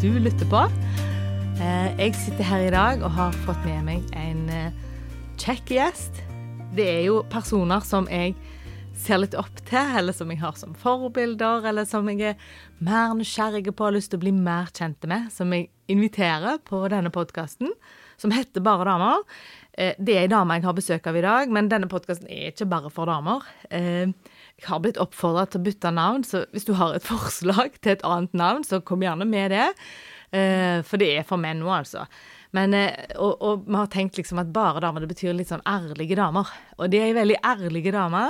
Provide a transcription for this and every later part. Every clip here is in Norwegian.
du lytter på. Eh, Jeg sitter her i dag og har fått med meg en eh, kjekk gjest. Det er jo personer som jeg ser litt opp til, eller som jeg har som forbilder, eller som jeg er mer nysgjerrig på og har lyst til å bli mer kjent med, som jeg inviterer på denne podkasten, som heter Bare damer. Eh, Det er ei dame jeg har besøk av i dag, men denne podkasten er ikke bare for damer. Jeg har blitt oppfordra til å bytte navn, så hvis du har et forslag til et annet navn, så kom gjerne med det. Eh, For det er for menn nå, altså. Men, eh, og, og vi har tenkt liksom at bare damer, det betyr litt sånn ærlige damer. Og det er ei veldig ærlige dame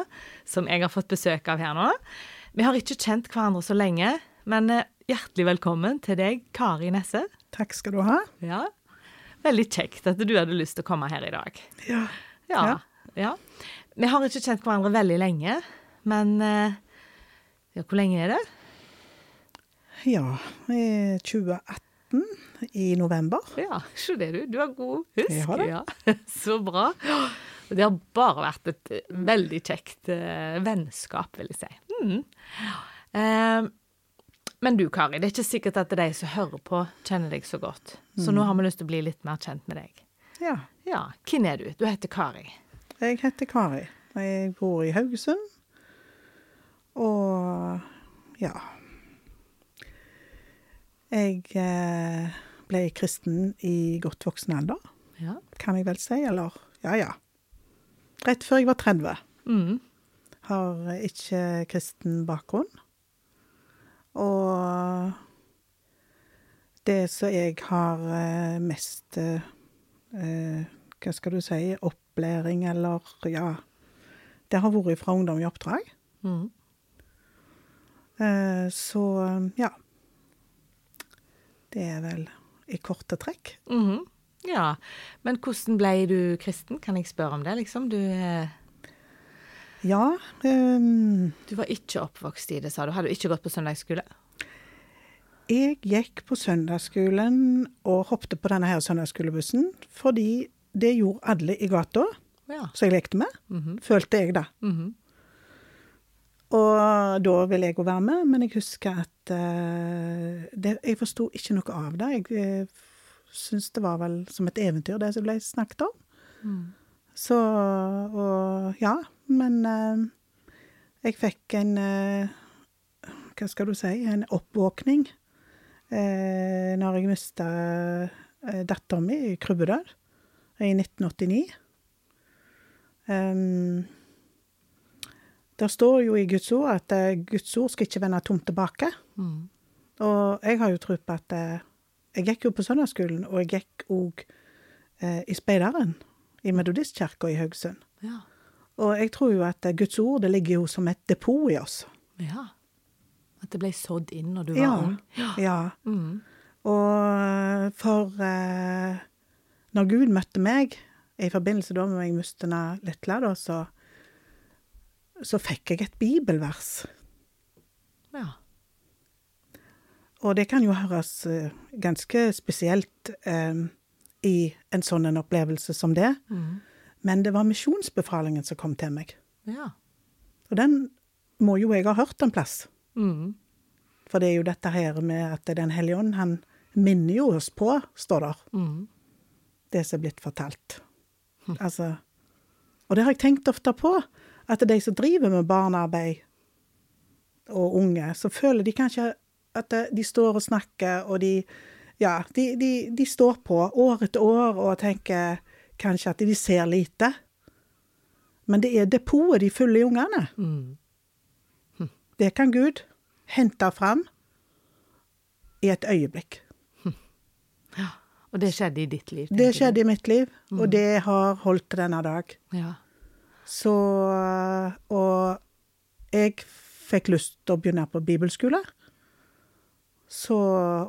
som jeg har fått besøk av her nå. Vi har ikke kjent hverandre så lenge, men eh, hjertelig velkommen til deg, Kari Nesse. Takk skal du ha. Ja. Veldig kjekt at du hadde lyst til å komme her i dag. Ja. Ja. Ja. ja. Vi har ikke kjent hverandre veldig lenge, men eh, ja, hvor lenge er det? ja i 2018, i november. Ja, se det du. Du har god husk. Jeg har det. Ja. Så bra. Det har bare vært et eh, veldig kjekt eh, vennskap, vil jeg si. Mm. Eh, men du, Kari, det er ikke sikkert at de som hører på, kjenner deg så godt. Så nå har vi lyst til å bli litt mer kjent med deg. Ja. Ja, hvem er du? Du heter Kari. Jeg heter Kari. Jeg bor i Haugesund. Og ja Jeg eh, ble kristen i godt voksen alder, Ja. kan jeg vel si. Eller ja, ja. Rett før jeg var 30. Mm. Har ikke kristen bakgrunn. Og det som jeg har eh, mest eh, eh, Hva skal du si Opplæring, eller ja Det har vært fra Ungdom i oppdrag. Mm. Eh, så ja. Det er vel i korte trekk. Mhm. Ja, men hvordan ble du kristen? Kan jeg spørre om det, liksom? Du, eh, Ja. Um, du var ikke oppvokst i det, sa du. Hadde du ikke gått på søndagsskole? Jeg gikk på søndagsskolen og hoppet på denne her søndagsskolebussen fordi det gjorde alle i gata Ja. som jeg lekte med, Mhm. følte jeg da. Mhm. Og da ville jeg jo være med, men jeg husker at uh, det, jeg forsto ikke noe av det. Jeg uh, syntes det var vel som et eventyr, det som ble snakket om. Mm. Så Og ja, men uh, jeg fikk en uh, Hva skal du si? En oppvåkning uh, når jeg mista uh, dattera mi i Krubbedal i 1989. Um, det står jo i Guds ord at eh, Guds ord skal ikke vende tomt tilbake. Mm. Og jeg har jo tro på at eh, Jeg gikk jo på søndagsskolen, og jeg gikk òg eh, i speideren i Metodistkirka i Haugesund. Ja. Og jeg tror jo at eh, Guds ord det ligger jo som et depot i oss. ja. At det ble sådd inn når du var Ja. ung? Ja. Mm. Og for eh, når Gud møtte meg, i forbindelse da med jeg mistet Litla, da, så, så fikk jeg et bibelvers. Ja. Og det kan jo høres eh, ganske spesielt eh, i en sånn en opplevelse som det, Mm. men det var misjonsbefalingen som kom til meg. Ja. Og den må jo jeg ha hørt en plass. Mm. For det er jo dette her med at Den hellige ånd, han minner jo oss på, står der, Mm. det som er blitt fortalt. Altså Og det har jeg tenkt ofte på, at de som driver med barnearbeid og unge, så føler de kanskje at de står og snakker, og de Ja, de, de, de står på år etter år og tenker kanskje at de ser lite. Men det er depotet de fyller i ungene. Mm. Det kan Gud hente fram i et øyeblikk. ja Og det skjedde i ditt liv? Det skjedde du? i mitt liv, og det har holdt til denne dag. Ja. Så Og jeg fikk lyst til å begynne på bibelskole. Så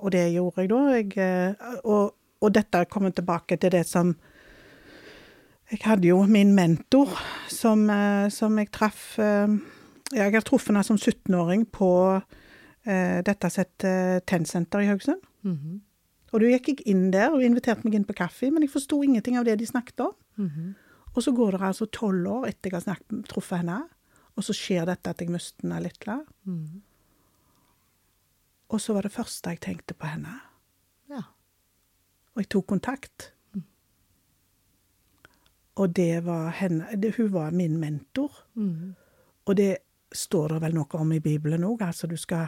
Og det gjorde jeg da. Jeg, eh, og, og dette kommer tilbake til det som Jeg hadde jo min mentor som, eh, som jeg traff eh, Jeg har truffet henne som 17-åring på dette sett Tennsenter i Haugesund. Mhm. Og da gikk jeg inn der og inviterte meg inn på kaffe, men jeg forsto ingenting av det de snakket om. Mhm. Og så går det altså tolv år etter jeg har snakket, truffet henne, og så skjer dette at jeg mister henne litt. Mhm. Og så var det første jeg tenkte på henne. Ja. Og jeg tok kontakt. Og det var henne det, Hun var min mentor. Mm. Og det står det vel noe om i Bibelen òg. Altså, du skal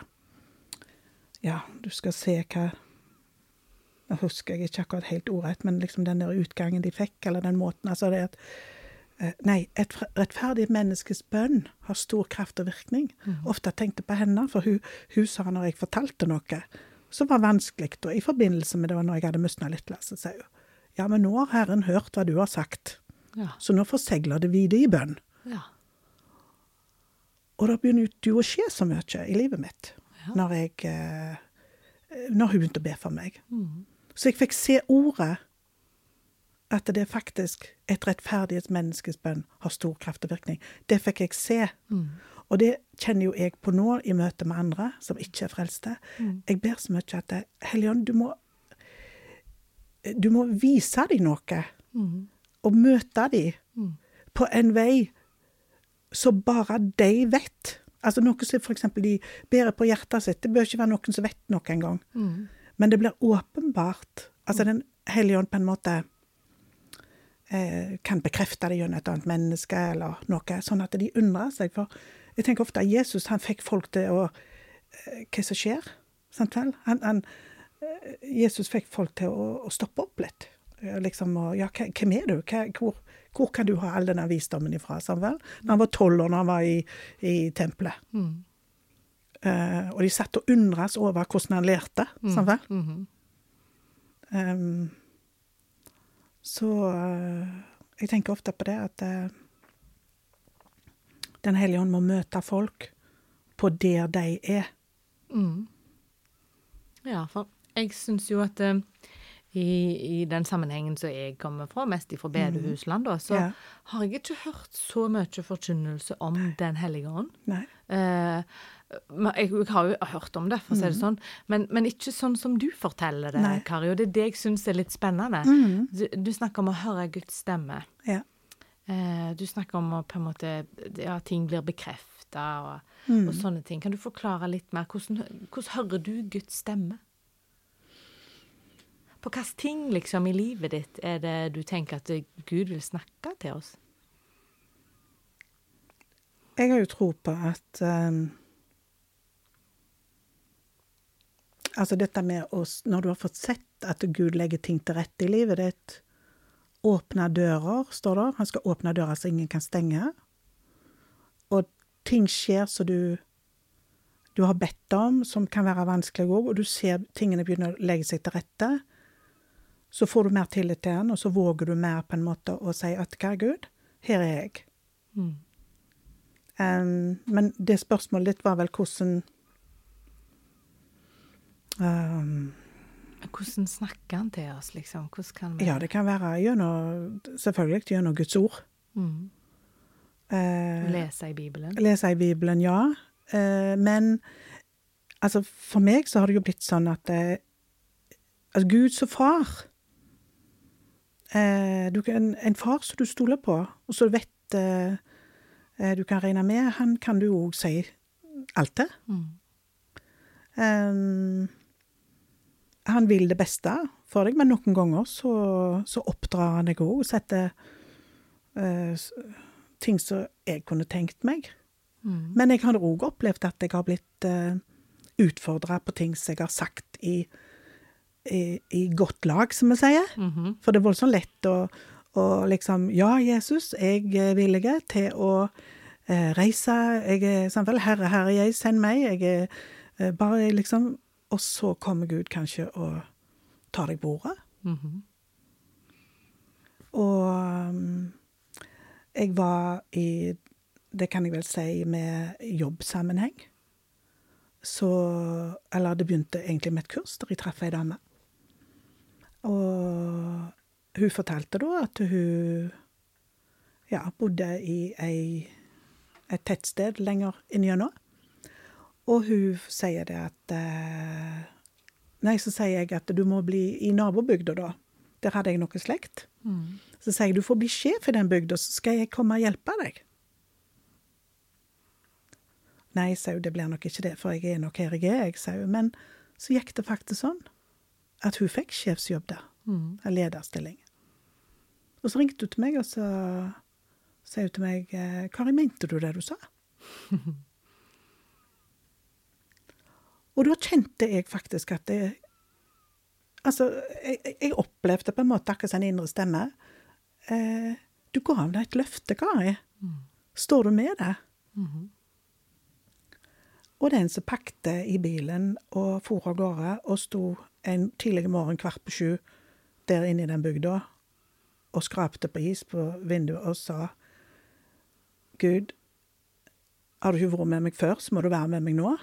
Ja, du skal se hva Nå husker jeg ikke akkurat helt ordrett, men liksom den der utgangen de fikk, eller den måten Altså det at eh, Nei, et rettferdig menneskes bønn har stor kraft og virkning. Ofte tenkte på henne, for hun, hun sa når jeg fortalte noe som var vanskelig, da, i forbindelse med det var når jeg hadde mista litt, så sa hun ja, men nå har Herren hørt hva du har sagt, Ja. så nå forsegler det videre i bønn. Ja. Og det begynner jo å skje så mye i livet mitt Ja. når, jeg, eh, når hun begynte å be for meg. Mm. Så jeg fikk se ordet at det faktisk et rettferdighetsmenneskes bønn har stor kraft og virkning. Det fikk jeg se. Mm. Og det kjenner jo jeg på nå i møte med andre som ikke er frelste. Mm. Jeg ber så mye at Helligånd, du må Du må vise dem noe, Mm. og møte dem Mm. på en vei som bare de vet. Altså Noe som eksempel de bærer på hjertet sitt. Det bør ikke være noen som vet noe engang. Mm. Men det blir åpenbart. Altså Den hellige ånd på en måte eh, kan bekrefte det gjennom et annet menneske, eller noe, sånn at de undrer seg. For jeg tenker ofte at Jesus han fikk folk til å eh, Hva som skjer? Sant vel? Han, han, eh, Jesus fikk folk til å, å stoppe opp litt. Liksom, og, ja, hvem er du? Hva, hvor, hvor kan du ha all denne visdommen ifra? Sant vel? Når han var tolv år, når han var i, i tempelet. Mm. Eh, og de satt og undres over hvordan han lærte. Sant vel? Mm -hmm. um, så uh, jeg tenker ofte på det at uh, Den hellige ånd må møte folk på der de er. Mm. Ja, for jeg syns jo at i, i den sammenhengen som jeg kommer fra, mest fra bedehusland, da, så Ja. har jeg ikke hørt så mye forkynnelse om Den hellige ånd. Nei. Eh, jeg, jeg har jo hørt om det, for å si det sånn, men, men ikke sånn som du forteller det, Nei. Kari. Og det er det jeg syns er litt spennende. Mm. Du, du snakker om å høre Guds stemme. Ja. Eh, du snakker om å på en måte Ja, ting blir bekrefta og, Mm. og sånne ting. Kan du forklare litt mer? Hvordan, hvordan hører du Guds stemme? På hvilke ting liksom i livet ditt er det du tenker at Gud vil snakke til oss? Jeg har jo tro på at ehm, Altså dette med å Når du har fått sett at Gud legger ting til rette i livet ditt Åpne dører, står det. Han skal åpne dører så ingen kan stenge. Og ting skjer som du du har bedt om, som kan være vanskelig òg, og du ser tingene begynner å legge seg til rette. Så får du mer tillit til han, og så våger du mer på en måte å si at hva, Gud, her er jeg. Mm. Um, men det spørsmålet ditt var vel hvordan um, Hvordan snakker han til oss, liksom? Vi Ja, det kan være gjennom Selvfølgelig gjennom Guds ord. mm. Eh, lese i Bibelen? lese i Bibelen, ja. Eh, men altså, for meg så har det jo blitt sånn at eh, altså, Gud som far eh, du en, En far som du stoler på, og som du vet eh, eh, du kan regne med, han kan du òg si alt til. Mm. Han vil det beste for deg, men noen ganger så, så oppdrar han deg òg og setter uh, ting som jeg kunne tenkt meg. Mm. Men jeg har òg opplevd at jeg har blitt uh, utfordra på ting som jeg har sagt i, i, i godt lag, som vi sier. Mhm. For det er voldsomt lett å, å liksom Ja, Jesus, jeg er villig til å uh, reise. Jeg er samtidig Herre, Herre, jeg, send meg. Jeg er uh, bare liksom Og så kommer Gud kanskje og tar deg på ordet. -hmm. Og um, jeg var i Det kan jeg vel si med jobbsammenheng. Så Eller det begynte egentlig med et kurs der jeg traff ei dame. Og hun fortalte da at hun ja, bodde i ei, et tettsted lenger inngjennom. Og hun sier det at eh, Nei, så sier jeg at du må bli i nabobygda, da. Der hadde jeg noe slekt. Mm. Så sier jeg du får bli sjef i den bygda, så skal jeg komme og hjelpe deg. Nei, sa hun, det blir nok ikke det, for jeg er nok her jeg er, jeg, sa hun. Men så gikk det faktisk sånn at hun fikk sjefsjobb der. Mm. Lederstilling. Og så ringte hun til meg, og så sa hun til meg eh, Kari, mente du det du sa? og da kjente jeg faktisk at det Altså, jeg, jeg opplevde på en måte akkurat en indre stemme. Eh, du ga deg et løfte, Kari. Står du med det? Mhm. Og den som pakte i bilen og for av gårde, og sto en tidlig morgen kvart på sju der inne i den bygda og skrapte på is på vinduet og sa Gud, har du ikke vært med meg før, så må du være med meg nå.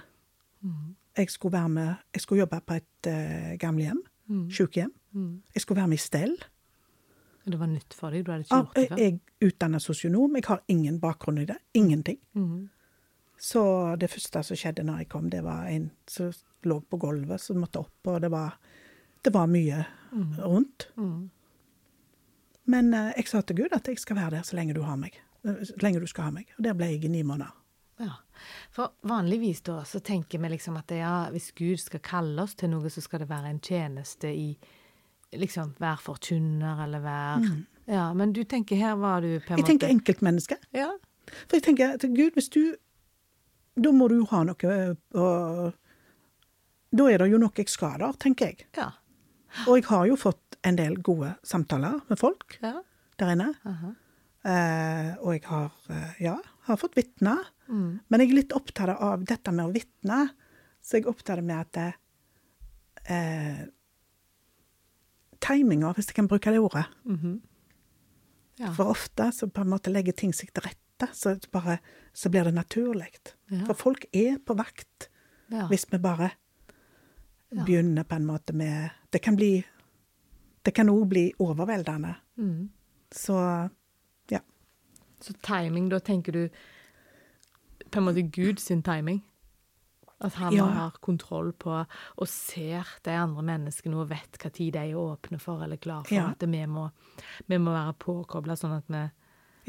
Jeg skulle, være med, jeg skulle jobbe på et uh, gamlehjem, Mm. sykehjem. Mm. Jeg skulle være med i stell. Det var nytt for deg? Du hadde ikke gjort det før? jeg er utdannet sosionom, jeg har ingen bakgrunn i det. Ingenting. Mm. Så det første som skjedde når jeg kom, det var en som lå på gulvet, som måtte opp, og det var, det var mye rundt. Mm. Men eh, jeg sa til Gud at jeg skal være der så lenge du har meg. eh, Så lenge du skal ha meg. Og der ble jeg i ni måneder. Ja. For vanligvis da, så tenker vi liksom at ja, hvis Gud skal kalle oss til noe, så skal det være en tjeneste i liksom være forkynner eller være Ja, men du tenker her var du på en Mm. Jeg tenker enkeltmenneske. Ja. For jeg tenker at Gud, hvis du Da må du jo ha noe eh, å Da er det jo noe jeg skal der, tenker jeg. Ja. Og jeg har jo fått en del gode samtaler med folk ja. der inne. Aha. Eh, og jeg har, eh, ja, har fått vitne. Mm. Men jeg er litt opptatt av dette med å vitne. Så jeg er opptatt med at eh, eh, Timinga, hvis jeg kan bruke det ordet. Mhm. Ja. For ofte så på en måte legger ting seg til rette, så, det bare, så blir det naturlig. Ja. For folk er på vakt ja. hvis vi bare begynner på en måte med Det kan bli Det kan òg bli overveldende. Mm. Så ja. Så timing, da tenker du på en måte Gud sin timing? At han Ja. har kontroll på og ser de andre menneskene og vet hva tid de er åpne for eller klar for. Ja. At vi må, vi må være påkobla sånn at vi,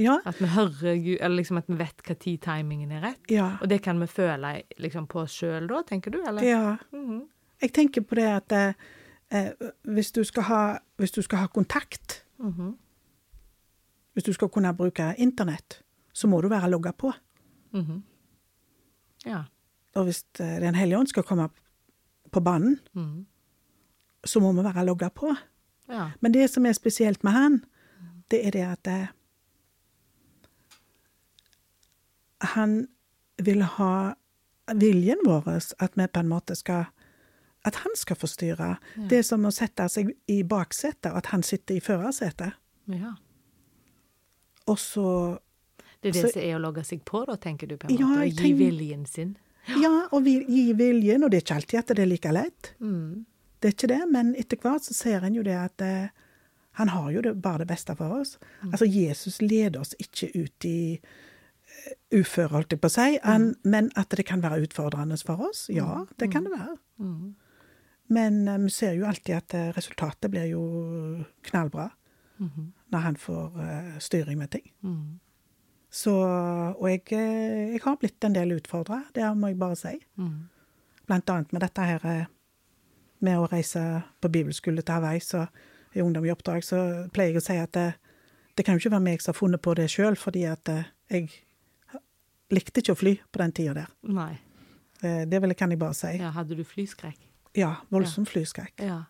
Ja. at vi hører Gud, eller liksom at vi vet hva tid timingen er rett. Og det kan vi føle liksom på oss sjøl da, tenker du? Eller? ja. Mhm. Jeg tenker på det at eh, eh, hvis, du skal ha, hvis du skal ha kontakt, Mhm. hvis du skal kunne bruke internett, så må du være logga på. Mhm. Ja. Og hvis eh, Den hellige ånd skal komme på banen, mm. så må vi være logga på. ja. Men det som er spesielt med han, det er det at det, han vil ha viljen vår, at vi på en måte skal At han skal få styre. Det er som å sette seg i baksetet, at han sitter i førersetet. ja. Og så Det er det Så- som er å logge seg på, da, tenker du, på en Ja, måte? Å gi tenk- viljen sin? Ja, og vi, gi viljen, og det er ikke alltid at det er like lett. Mm. Det er ikke det, men etter hvert så ser en jo det at eh, han har jo det, bare det beste for oss. Altså, Jesus leder oss ikke ut i uh, uføre, holdt jeg på å si, han, men at det kan være utfordrende for oss, ja, det kan det være. Mm. Men uh, vi ser jo alltid at uh, resultatet blir jo knallbra Mhm. når han får eh, styring med ting. Så, og jeg, jeg har blitt en del utfordra, det må jeg bare si. Mm. Blant annet med dette her eh, med å reise på bibelskole til Hawaii, så i Ungdom i oppdrag, så pleier jeg å si at det, det kan jo ikke være meg som har funnet på det sjøl, fordi at eh, jeg likte ikke å fly på den tida der. Nei. Eh, Det kan jeg bare si. Ja, hadde du flyskrekk? Ja, voldsom flyskrekk. Ja.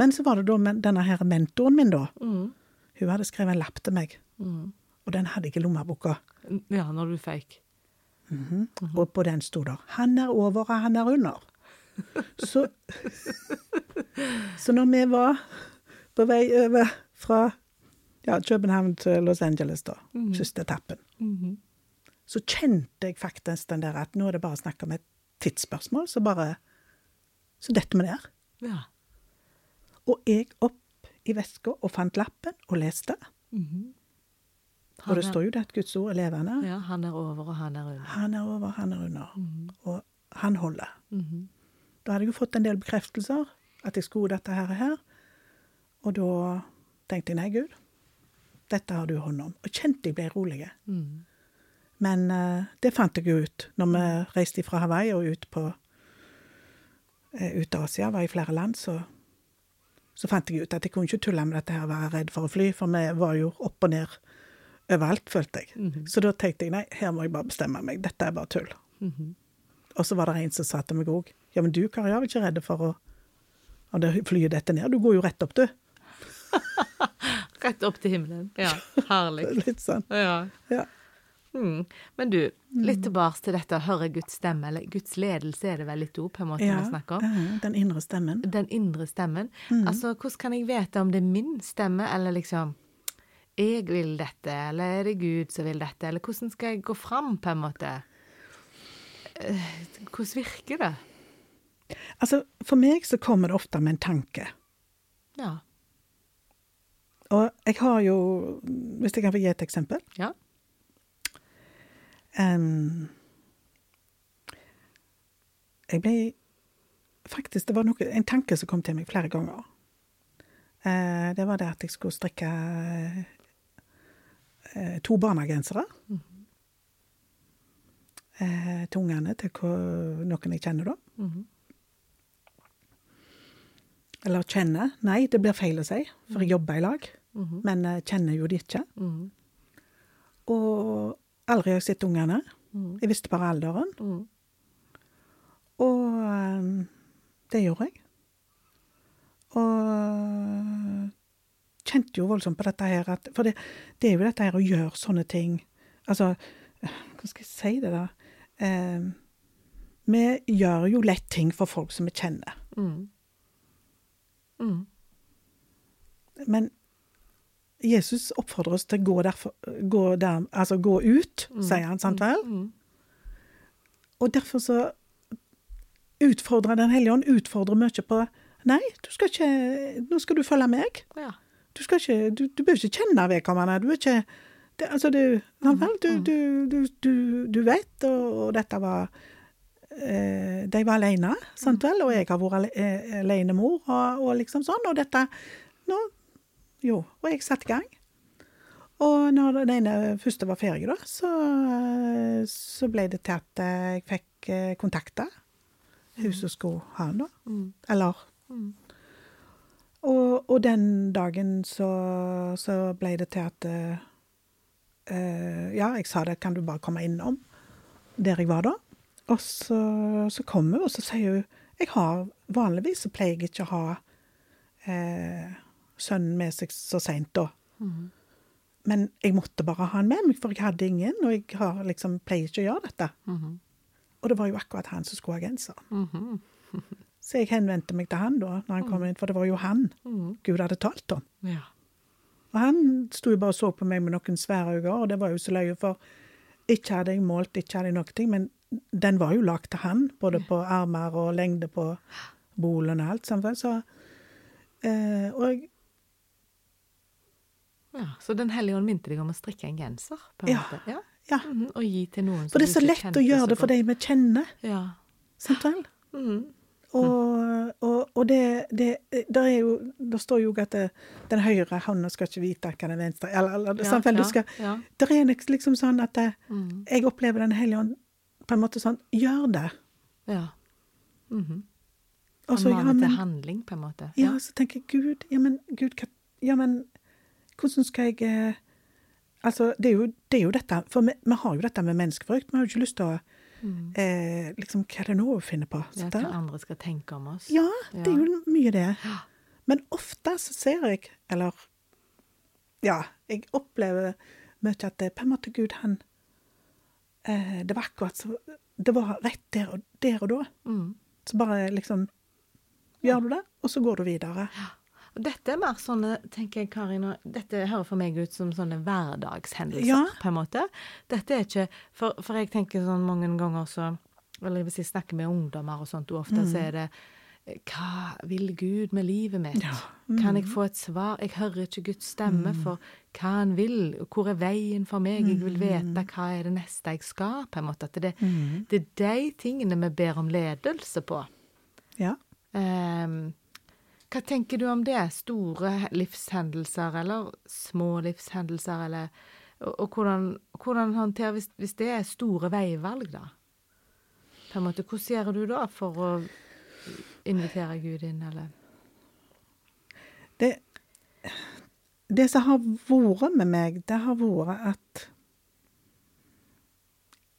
Men så var det da denne her mentoren min, da. Mm. Hun hadde skrevet en lapp til meg, Mm. Og den hadde ikke lommeboka. Ja, når du fikk. Mm -hmm. Og på den sto det 'Han er over, og han er under'. Så, så når vi var på vei over fra ja, København til Los Angeles, da, Mhm. siste etappen, Mhm. så kjente jeg faktisk den der at nå er det bare snakk om et tidsspørsmål, så bare Så detter vi ned. Ja. Og jeg opp i veska og fant lappen og leste. Mhm. Og det står jo det at Guds ord er levende. Ja, han er over, og han er under. Han er over, han er under. Mm. Og han holder. Mhm. Da hadde jeg jo fått en del bekreftelser at jeg skulle dette her. og her. Og da tenkte jeg nei, Gud, dette har du hånd om. Og kjente jeg ble rolig. Mm. Men uh, det fant jeg jo ut når vi reiste fra Hawaii og ut på uh, ut Asia, var i flere land, så, så fant jeg ut at jeg kunne ikke tulle med dette her, være redd for å fly, for vi var jo opp og ned overalt, følte jeg. Mhm. Så da tenkte jeg nei, her må jeg bare bestemme meg, dette er bare tull. Mhm. Og så var det en som sa til meg òg, ja, men du Kari, er vel ikke redd for å om det flyet detter ned, du går jo rett opp, du. Rett opp til himmelen. Ja, herlig. Litt sånn. Ja. Ja. Mm. Men du, litt tilbake til dette å høre Guds stemme, eller Guds ledelse er det vel litt ord på en måte Ja, vi snakker om. den indre stemmen. Den indre stemmen. Mm. Altså, hvordan kan jeg vite om det er min stemme, eller liksom jeg vil dette, eller er det Gud som vil dette, eller hvordan skal jeg gå fram, på en måte? Eh, Hvordan virker det? Altså, for meg så kommer det ofte med en tanke. Ja. Og jeg har jo, hvis jeg kan få gi et eksempel Ja. Um, Jeg ble Faktisk, det var noe, en tanke som kom til meg flere ganger. Uh, det var det at jeg skulle strikke eh, to barnegensere. eh, til ungene til noen jeg kjenner, da. Mhm. Eller kjenner. Nei, det blir feil å si, for jeg jobber i lag. Mhm. Men eh, kjenner jo de ikke. Og aldri har jeg sett ungene. Jeg visste bare alderen. Og eh, det gjorde jeg. Og kjente jo voldsomt på dette her at For det, det er jo dette her å gjøre sånne ting Altså, hva skal jeg si det, da? Eh, vi gjør jo lett ting for folk som vi kjenner. Mm. Mm. Men Jesus oppfordrer oss til å gå, derfor, gå, der, altså gå ut, sier han, sant vel? Mhm. Og derfor så utfordrer Den hellige ånd utfordrer mye på Nei, du skal ikke, nå skal du følge meg. Ja. Du, ikke, du, du bør ikke kjenne vedkommende. Du er ikke det, Altså, du, vel? Du, du, du, du, du vet, og, og dette var eh, De var alene, sant vel? Og jeg har vært eh, alenemor, og, og liksom sånn. Og dette nå, Jo. Og jeg satte i gang. Og når den ene første var ferdig, da, så, eh, så ble det til at eh, jeg fikk kontakta kontakte hun som skulle ha den, da. Eller Mhm. Og, og den dagen så, så ble det til at eh, Ja, jeg sa det, kan du bare komme innom der jeg var da? Og så, så kom hun, og så sier hun jeg har, Vanligvis så pleier jeg ikke å ha uh, sønnen med seg så seint da. Mm. Men jeg måtte bare ha han med meg, for jeg hadde ingen, og jeg har liksom, pleier ikke å gjøre dette. Mm. Og det var jo akkurat han som skulle ha genser. Mhm. Så jeg henvendte meg til han da, når han kom inn, for det var jo han Mhm. Gud hadde talt om. Ja. Og han sto jo bare og så på meg med noen svære øyne, og det var jo så løye, for ikke hadde jeg målt, ikke hadde jeg noen ting, men den var jo lagd til han, både på armer og lengde på bolen og alt, sammen. så eh, Og jeg, ja. Så Den hellige ånd minte deg om å strikke en genser? på en Ja. måte? Ja. ja. Mhm. Og gi til noen For det er så lett å gjøre det for de vi kjenner, Ja. sant vel? Mhm. Og, og, og det, det der er jo, det står jo at det, den høyre hånda skal ikke vite hva den venstre eller, eller, Ja, sant ja, du skal, ja. Det er liksom sånn at det, mm. jeg opplever Den hellige ånd på en måte sånn Gjør det. ja. Mm -hmm. Han maner til handling, på en måte. ja, så tenker jeg Gud, ja, men, Gud hva, ja, men hvordan skal jeg eh, Altså, det er, jo, det er jo dette For vi, vi har jo dette med menneskefrykt. Vi har jo ikke lyst til å Mhm. eh, liksom, Hva er det nå hun finner på? Ja, sant hva andre skal tenke om oss. Ja, det er jo mye det. Men ofte så ser jeg, eller Ja, jeg opplever mye at det på en måte Gud, han eh, Det var akkurat så Det var rett der og, der og da. Mm. Så bare liksom Gjør du det, og så går du videre. Og dette er mer sånne, tenker jeg, Karin, dette hører for meg ut som sånne hverdagshendelser, Ja. på en måte. Dette er ikke For, for jeg tenker sånn mange ganger så Eller hvis jeg snakker med ungdommer og sånt, og ofte så er det Hva vil Gud med livet mitt? Ja. Kan jeg få et svar? Jeg hører ikke Guds stemme for hva han vil. Hvor er veien for meg? Jeg vil vite hva er det neste jeg skal, på en måte. At det, det er de tingene vi ber om ledelse på. Ja. Ehm, hva tenker du om det? Store livshendelser, eller små livshendelser, eller Og, og hvordan, hvordan håndtere hvis, hvis det er store veivalg, da? På en måte, Hvordan gjør du da for å invitere Gud inn, eller? Det, det som har vært med meg, det har vært at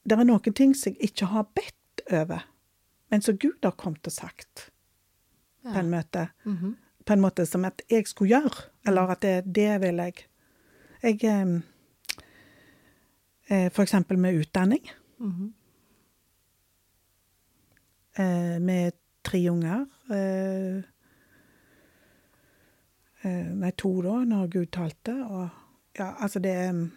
det er noen ting som jeg ikke har bedt over, men som Gud har kommet og sagt, på en måte. -hmm. På en måte som at jeg skulle gjøre, eller at det, det vil jeg. Jeg eh, For eksempel med utdanning. Mhm. eh, med tre unger. Eh, eh, nei, to da, når Gud talte. Og ja, altså det er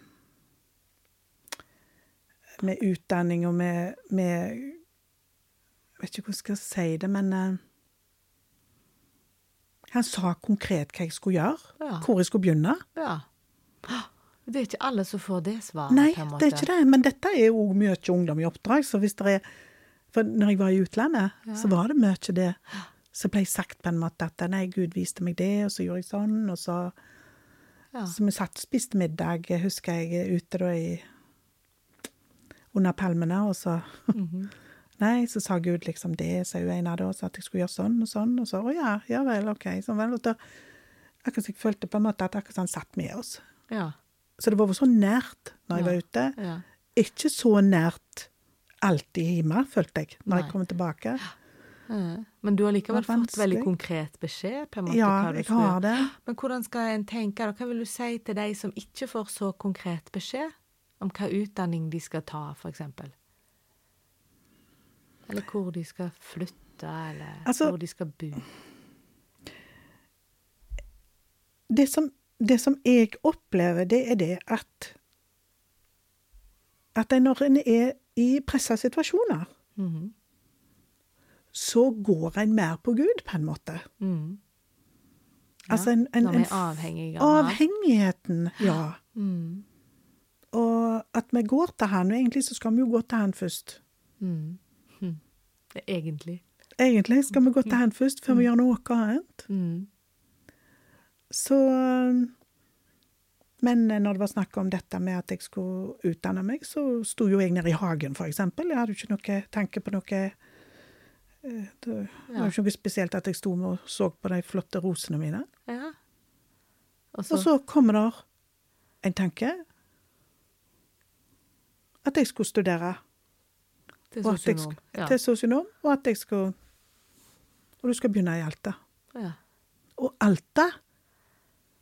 Med utdanning og med, med Jeg vet ikke hvordan jeg skal si det, men eh, Han sa konkret hva jeg skulle gjøre, Ja. hvor jeg skulle begynne. ja. Det er ikke alle som får det svaret, Nei, det er ikke det, men dette er jo mye ungdom i oppdrag, så hvis det er For når jeg var i utlandet, så var det mye det som ble sagt på en måte at nei, Gud viste meg det, og så gjorde jeg sånn, og så Ja. Så vi satt og spiste middag, husker jeg, ute da i Under palmene, og så Mhm. Nei, så sa Gud liksom det, sa hun en av det, og så at jeg skulle gjøre sånn og sånn, og så å ja, ja vel, OK. Sånn vel, og da Akkurat så jeg følte på en måte at akkurat han satt med oss. Ja. Så det var så nært når jeg var ute. ja. Ikke så nært alltid hjemme, følte jeg, når Nei. jeg kom tilbake. Eh, Men du har likevel fått veldig konkret beskjed? på en måte, Ja, jeg har det. Men hvordan skal en tenke? Hva vil du si til de som ikke får så konkret beskjed om hva utdanning de skal ta, eksempel? Eller hvor de skal flytte, eller Altså- hvor de skal bo? Det som, det som jeg opplever, det er det at At når en er i pressa situasjoner, Mhm. så går en mer på Gud, på en måte. Mhm. Altså en, en, en avhengig av avhengigheten, ja. Mm. Og at vi går til Han. Og egentlig så skal vi jo gå til Han først. Mhm. Egentlig. Egentlig skal vi gå til Han først, før vi gjør noe annet. Mm. Så Men når det var snakk om dette med at jeg skulle utdanne meg, så sto jo jeg nede i hagen, eksempel. Jeg hadde jo ikke noe tanke på noe eh, Det var jo ikke noe spesielt at jeg sto med og så på de flotte rosene mine. Ja. Og Og så kommer der en tanke at jeg skulle studere til sosionom. Ja. til sosionom, og at jeg skulle Og du skal begynne i Alta. ja. Og Alta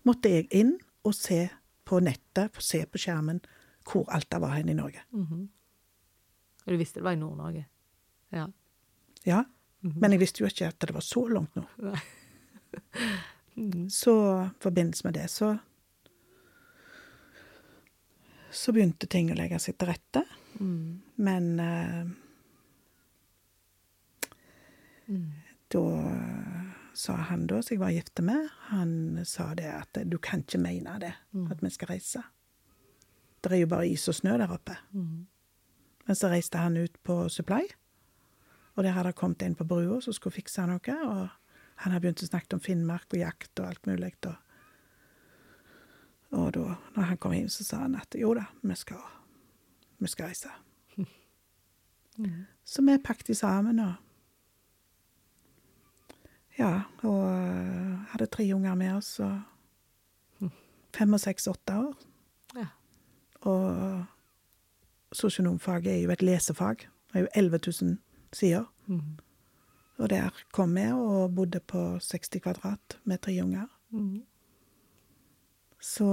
måtte jeg inn og se på nettet, se på skjermen, hvor Alta var hen i Norge. Mhm. Og du visste det var i Nord-Norge? Ja. Ja, Mhm. men jeg visste jo ikke at det var så langt nå. Mhm. Så i forbindelse med det, så Så begynte ting å legge seg til rette. Mhm. Men uh, mm. da sa han da, som jeg var gift med, han sa det at du kan ikke mene det, Mm. at vi skal reise. Det er jo bare is og snø der oppe. Mhm. Men så reiste han ut på Supply, og der hadde det kommet en på brua som skulle fikse noe, og han hadde begynt å snakke om Finnmark og jakt og alt mulig. Og, og da når han kom inn, så sa han at jo da, vi skal, vi skal reise. Så vi pakket sammen og Ja, og øh, hadde tre unger med oss, og fem og seks, åtte år. Ja. Og sosionomfaget er jo et lesefag. Det er jo 11 000 sider. Mm. Og der kom vi og bodde på 60 kvadrat med tre unger. Mm. Så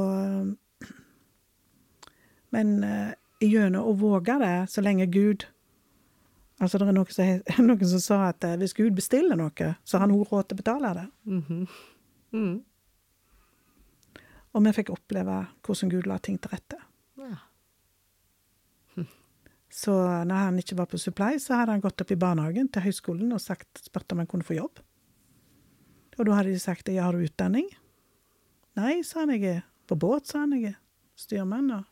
Men eh, gjennom å våge det, så lenge Gud Altså, det er noen som, noen som sa at eh, hvis Gud bestiller noe, så har han også råd til å betale det. Mm -hmm. mm. Og vi fikk oppleve hvordan Gud la ting til rette. Ja. Så når han ikke var på Supply, så hadde han gått opp i barnehagen til høyskolen og sagt, spurt om han kunne få jobb. Og da hadde de sagt ja, har du utdanning? Nei, sa han. Jeg er på båt, sa han. Jeg er styrmann. Og,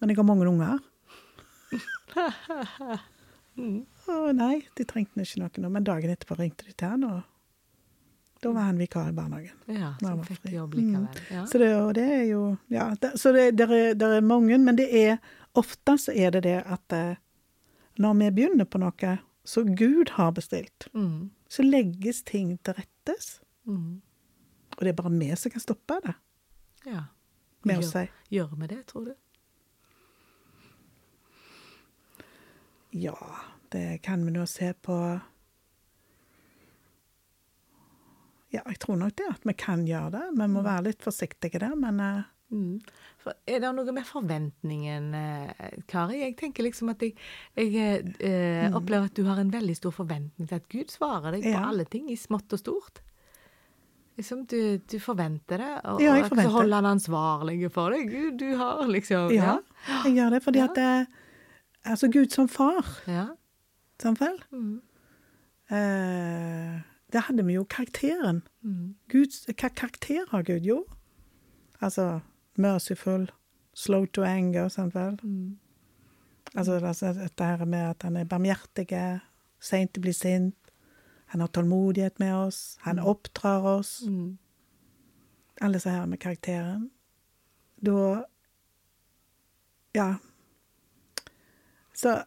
men jeg har mange unger. Å nei, de trengte ikke noe nå. Men dagen etterpå ringte de til han, og Da var han vikar i barnehagen. Ja, Så han fikk jobb Mm. likevel. Ja. Så det, og det er jo Ja, det, så det det, er, det, er mange, men det er ofte så er det det at eh, når vi begynner på noe som Gud har bestilt, Mm. så legges ting til rettes. Mm. Og det er bare vi som kan stoppe det, Ja. med å Gjør- si Gjør vi det, tror du? Ja, det kan vi nå se på Ja, jeg tror nok det at vi kan gjøre det. Vi må være litt forsiktige der, men eh, Mm. Er det noe med forventningen, eh, Kari? Jeg tenker liksom at jeg, jeg eh, opplever at du har en veldig stor forventning til at Gud svarer deg på alle ting, i smått og stort. Liksom, du, du forventer det, og, Ja, jeg og så holder han ansvarlig for deg. Gud, du har liksom ja, jeg gjør det fordi Ja. at det, Altså, Gud som far, Ja. vel? Mm. Eh, der hadde vi jo karakteren. Mm. Guds, hva karakter har Gud? Jo, altså merciful, slow to anger, sant vel? Mm. Altså altså, dette her med at han er barmhjertig, seint å bli sint. Han har tålmodighet med oss, han oppdrar oss. Mm. Alle disse her med karakteren. Da Ja. Så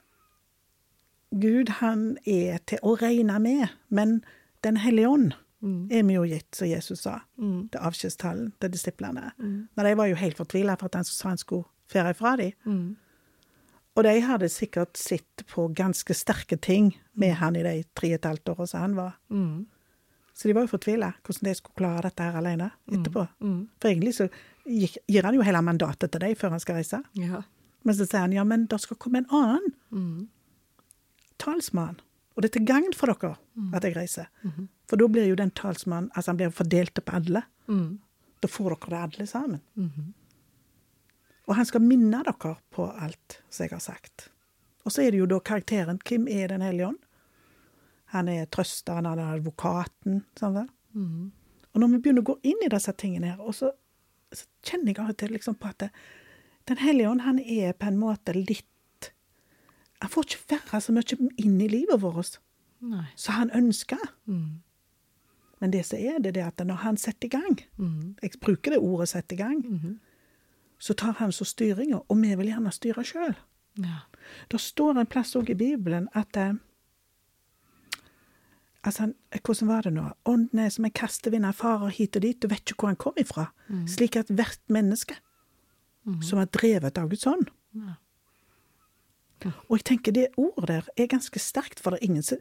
Gud, han er til å regne med, men Den hellige ånd Mm. er vi jo gitt, som Jesus sa, Mm. til avskjedstallen til disiplene. Mm. Men de var jo helt fortvila for at han sa han skulle fære ifra dem. Mm. Og de hadde sikkert sett på ganske sterke ting med han i de tre og et halvt åra som han var. Mm. Så de var jo fortvila hvordan de skulle klare dette her alene etterpå. Mm. For egentlig så gir han jo hele mandatet til dem før han skal reise. Ja. Men så sier han ja, men det skal komme en annen Mm. talsmann. Og det er til gagn for dere at jeg reiser. -hmm. For da blir jo den talsmannen altså han blir fordelt på alle. Da får dere det alle sammen. Og han skal minne dere på alt som jeg har sagt. Og så er det jo da karakteren. Hvem er Den hellige ånd? Han er trøsteren, han er advokaten. Sånn vel? Mm. Og når vi begynner å gå inn i disse tingene her, og så, så kjenner jeg av og til liksom på at det, Den hellige ånd, han er på en måte litt Han får ikke være så mye inn i livet vårt som han ønsker. Mm. Men det som er det, er at når han setter i gang, Mm. jeg bruker det ordet 'sette i gang', Mhm. så tar han så styringa, og vi vil gjerne styre sjøl. Ja. Det står en plass òg i Bibelen at eh, Altså, hvordan var det nå? Ånden er som en kastevind, han farer hit og dit, du vet ikke hvor han kom ifra. Slik at hvert menneske som er drevet av Guds ånd Ja. Og jeg tenker det ordet der er ganske sterkt, for det er ingen som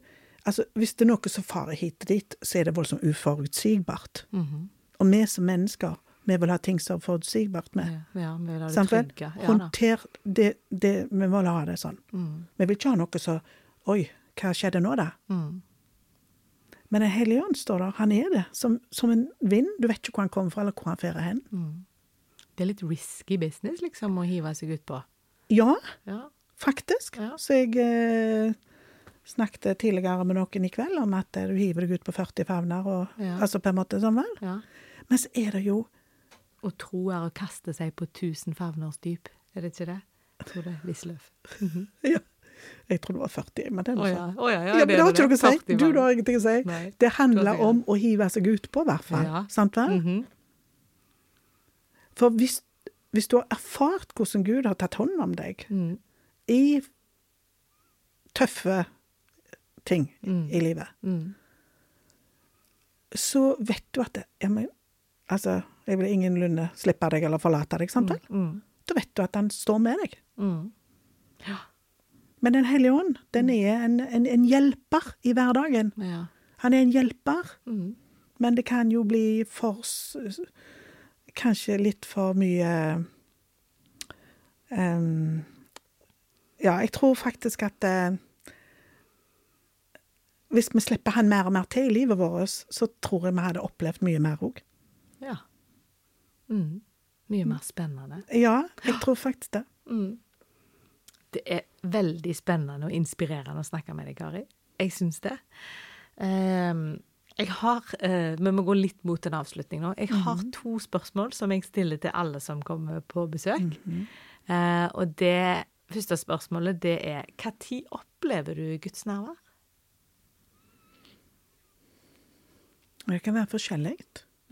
Altså, hvis det er noe som farer hit og dit, så er det voldsomt uforutsigbart. Mhm. Og vi som mennesker, vi vil ha ting som er forutsigbart med. Ja, ja, vi vil ha det trygge. Ja. Håndter det, det Vi må ha det sånn. Mm. Vi vil ikke ha noe som Oi, hva skjedde nå, da? Mm. Men Den hellige ånd står der. Han er det. Som, som en vind. Du vet ikke hvor han kommer fra, eller hvor han fører hen. Mm. Det er litt risky business, liksom, å hive seg utpå. Ja, Ja. faktisk. Ja. Så jeg eh, snakket tidligere med noen i kveld om at eh, du hiver deg ut på 40 favner, og Ja. altså på en måte sånn vel. ja. Men så er det jo Å tro er å kaste seg på tusen favners dyp, er det ikke det? Jeg tror det er Wisløff. ja, Jeg tror det var 40, men det er noe ja. sånn. Å ja, ja, Ja, men det har ikke noe å si. 40 Du, har ingenting å si. Nei. Det handler om å hive seg ut på, i hvert fall. Ja. Sant vel? Mhm. For hvis, hvis du har erfart hvordan Gud har tatt hånd om deg Mm. i tøffe ting Mm. i livet, Mm. så vet du at det, jeg, men, altså, jeg vil ingenlunde slippe deg eller forlate deg, sant vel? Mm. Da vet du at han står med deg. Mm. Men Den hellige ånd, den er en, en, en hjelper i hverdagen. Ja. Han er en hjelper, Mm. men det kan jo bli for Kanskje litt for mye um, Ja, jeg tror faktisk at uh, Hvis vi slipper han mer og mer til i livet vårt, så tror jeg vi hadde opplevd mye mer òg. ja. Mm. Mye mer spennende. Ja, jeg tror faktisk det. Mm. Det er veldig spennende og inspirerende å snakke med deg, Kari. Jeg syns det. Ehm, jeg har eh, Vi må gå litt mot en avslutning nå. Jeg har to spørsmål som jeg stiller til alle som kommer på besøk. Eh, og det første spørsmålet det er Når opplever du Guds nærvær? Det kan være forskjellig.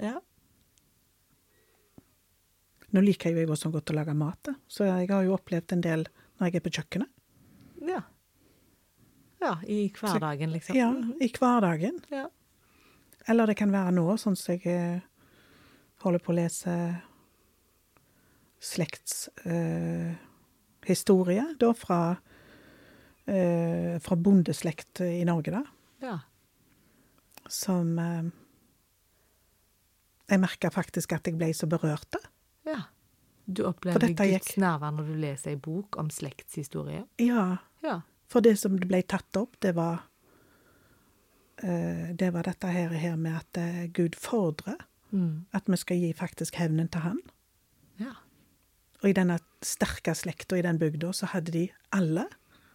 Ja. Nå liker jeg jo også godt å lage mat, så jeg har jo opplevd en del når jeg er på kjøkkenet. Ja. Ja, i hverdagen, liksom. Ja, i hverdagen. Ja. Eller det kan være nå, sånn som jeg eh, holder på å lese slektshistorie, eh, da fra, eh, fra bondeslekt i Norge, da. Ja. Som eh, Jeg merka faktisk at jeg ble så berørt da. ja. Du opplevde opplever Guds nærvær når du leser ei bok om slektshistorie? Ja, Ja. for det som ble tatt opp, det var Det var dette her, her med at eh, Gud fordrer Mm. at vi skal gi faktisk hevnen til han. Ja. Og i denne sterke slekta i den bygda, så hadde de alle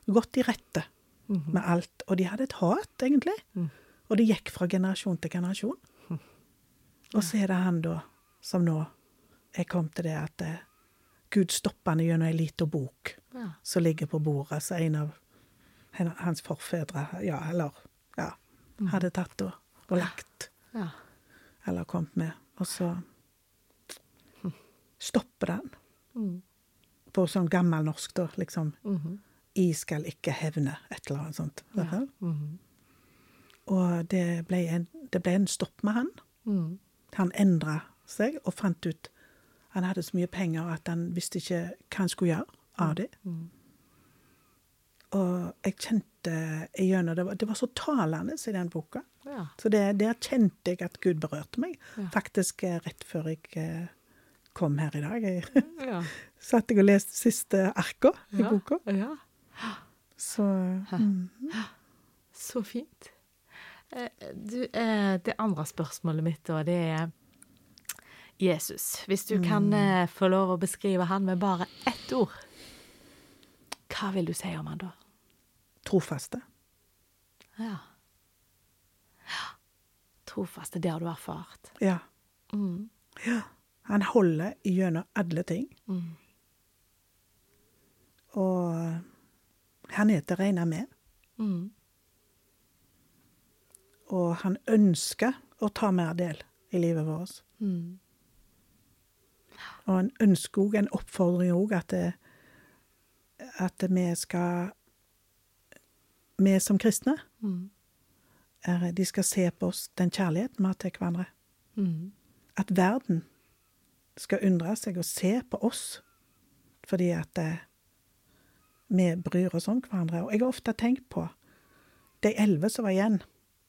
gått i rette Mhm. med alt. Og de hadde et hat, egentlig. Mm. Og det gikk fra generasjon til generasjon. Og så er det han da, som nå er kommet til det at eh, Gud stopper han gjennom ei lita bok ja. som ligger på bordet, som en av hans forfedre, ja, eller ja, hadde tatt og, og lagt, Ja. eller kommet med. Og så stopper den Mm. på sånn gammelnorsk, da, liksom. Mhm. I skal ikke hevne, et eller annet sånt. Ja. Mm. Mhm. Og det ble, en, det ble en stopp med han. Mm. Han endra seg og fant ut Han hadde så mye penger at han visste ikke hva han skulle gjøre av det. Mm. Og jeg kjente igjennom det, det var så talende i den boka. Ja. Så det, der kjente jeg at Gud berørte meg. Ja. Faktisk eh, rett før jeg eh, kom her i dag. Jeg Ja. satt jeg og leste siste arka i boka. ja. Så mm, Så fint. Eh, Du, eh, det andre spørsmålet mitt da, det er Jesus. Hvis du kan eh, få lov å beskrive han med bare ett ord, hva vil du si om han da? Trofaste. Ja. Ja. Trofaste, det har du erfart. Ja. Mm. ja. Han holder gjennom alle ting. Mm. Og han er til å regne med. Mm. Og han ønsker å ta mer del i livet vårt. Mm. Og han ønsker òg en oppfordring òg at, at vi skal Vi som kristne, Mm. er, de skal se på oss den kjærligheten vi har til hverandre. Mm. At verden skal undre seg og se på oss fordi at eh, vi bryr oss om hverandre. Og jeg har ofte tenkt på de elleve som var igjen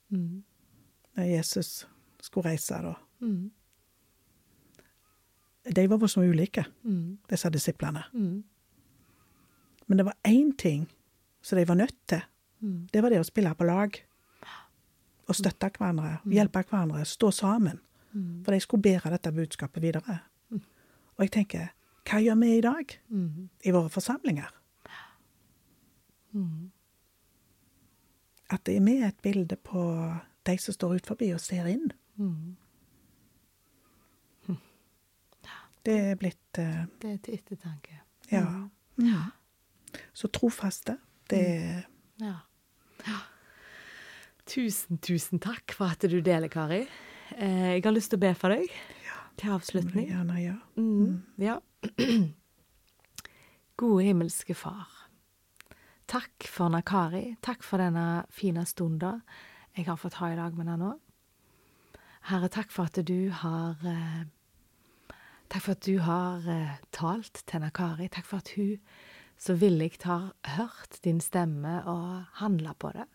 Mm. når Jesus skulle reise. da. Mm. De var så ulike, Mm. disse disiplene. Mm. Men det var én ting som de var nødt til. Mm. Det var det å spille på lag. Og støtte hverandre, hjelpe hverandre, stå sammen. Mm. For de skulle bære dette budskapet videre. Og jeg tenker, hva gjør vi i dag Mm. i våre forsamlinger? Mm. At det er med et bilde på de som står ut forbi og ser inn. Mm. Det er blitt uh, Det er til ettertanke. Ja. Mm. Så trofaste, det er Ja. Ja. Tusen, tusen takk for at du deler, Kari. Eh, jeg har lyst til å be for deg til må du avslutning. gjerne gjøre. Mm, ja. Gode himmelske Far. Takk for Nakari. Takk for denne fine stunda jeg har fått ha i dag med deg nå. Herre, takk for at du har eh, Takk for at du har eh, talt til Nakari. Takk for at hun så villig har hørt din stemme og handla på det.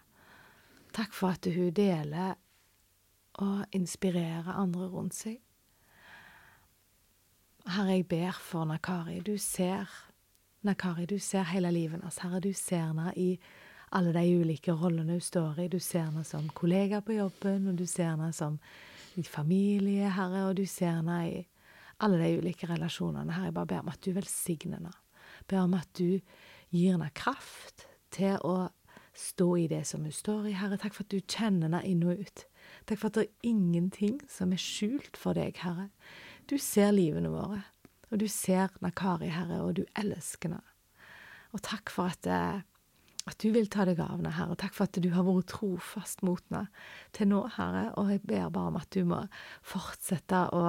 Takk for at hun deler og inspirerer andre rundt seg. Herre, jeg ber for Nakari. Du ser Nakari, du ser hele livet hennes. Herre, du ser henne i alle de ulike rollene hun står i. Du ser henne som kollega på jobben, og du ser henne som i familie, Herre, og du ser henne i alle de ulike relasjonene. Herre, jeg bare ber om at du velsigner henne. Ber om at du gir henne kraft til å stå i det som hun står i, Herre. Takk for at du kjenner henne inn og ut. Takk for at det er ingenting som er skjult for deg, Herre. Du ser livene våre, og du ser Nakari, Herre, og du elsker henne. Og takk for at, eh, At du vil ta deg av henne, Herre. Takk for at du har vært trofast mot henne til nå, Herre. Og jeg ber bare om at du må fortsette å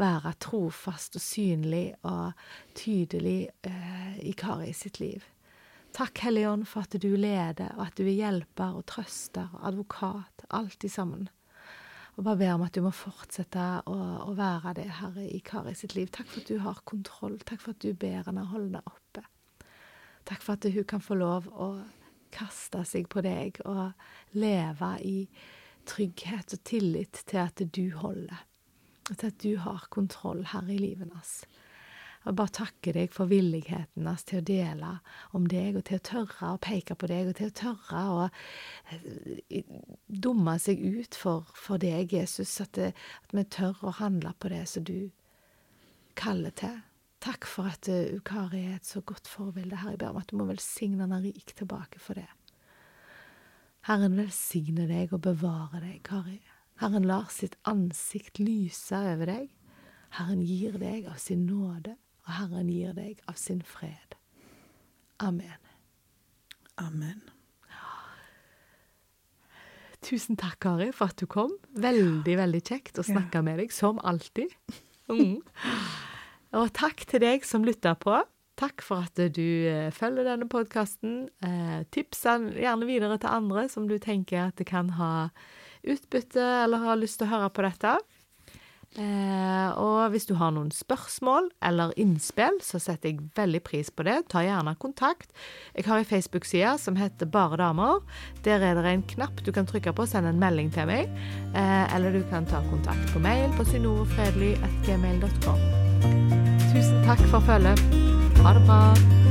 være trofast og synlig og tydelig eh, i Kari sitt liv. Takk, Hellige Ånd, for at du leder, og at du er hjelper og trøster og advokat, alltid sammen. Og bare ber om at du må fortsette å, å være det, Herre, i Kari sitt liv. Takk for at du har kontroll. Takk for at du ber henne holde deg oppe. Takk for at hun kan få lov å kaste seg på deg og leve i trygghet og tillit til at du holder, og til at du har kontroll her i livet hans. Og bare takke deg for villigheten hans til å dele om deg, og til å tørre å peke på deg, og til å tørre å eh, dumme seg ut for, for deg, Jesus, at, det, at vi tør å handle på det som du kaller til. Takk for at uh, Kari er et så godt forbilde, Herre. Jeg ber om at du må velsigne henne rik tilbake for det. Herren velsigne deg og bevare deg, Kari. Herren lar sitt ansikt lyse over deg. Herren gir deg av sin nåde, og Herren gir deg av sin fred. Amen. Amen. Tusen takk, Kari, for at du kom. Veldig, veldig kjekt å snakke med deg, som alltid. Mm. Og takk til deg som lytter på. Takk for at du eh, følger denne podkasten. Eh, tips gjerne videre til andre som du tenker at kan ha utbytte eller har lyst til å høre på dette. Eh, og hvis du har noen spørsmål eller innspill, så setter jeg veldig pris på det. Ta gjerne kontakt. Jeg har ei Facebook-side som heter Bare damer. Der er det en knapp du kan trykke på og sende en melding til meg. Eller du kan ta kontakt på mail på synovefredelig.gmail.com. Takk for følget. Ha det bra.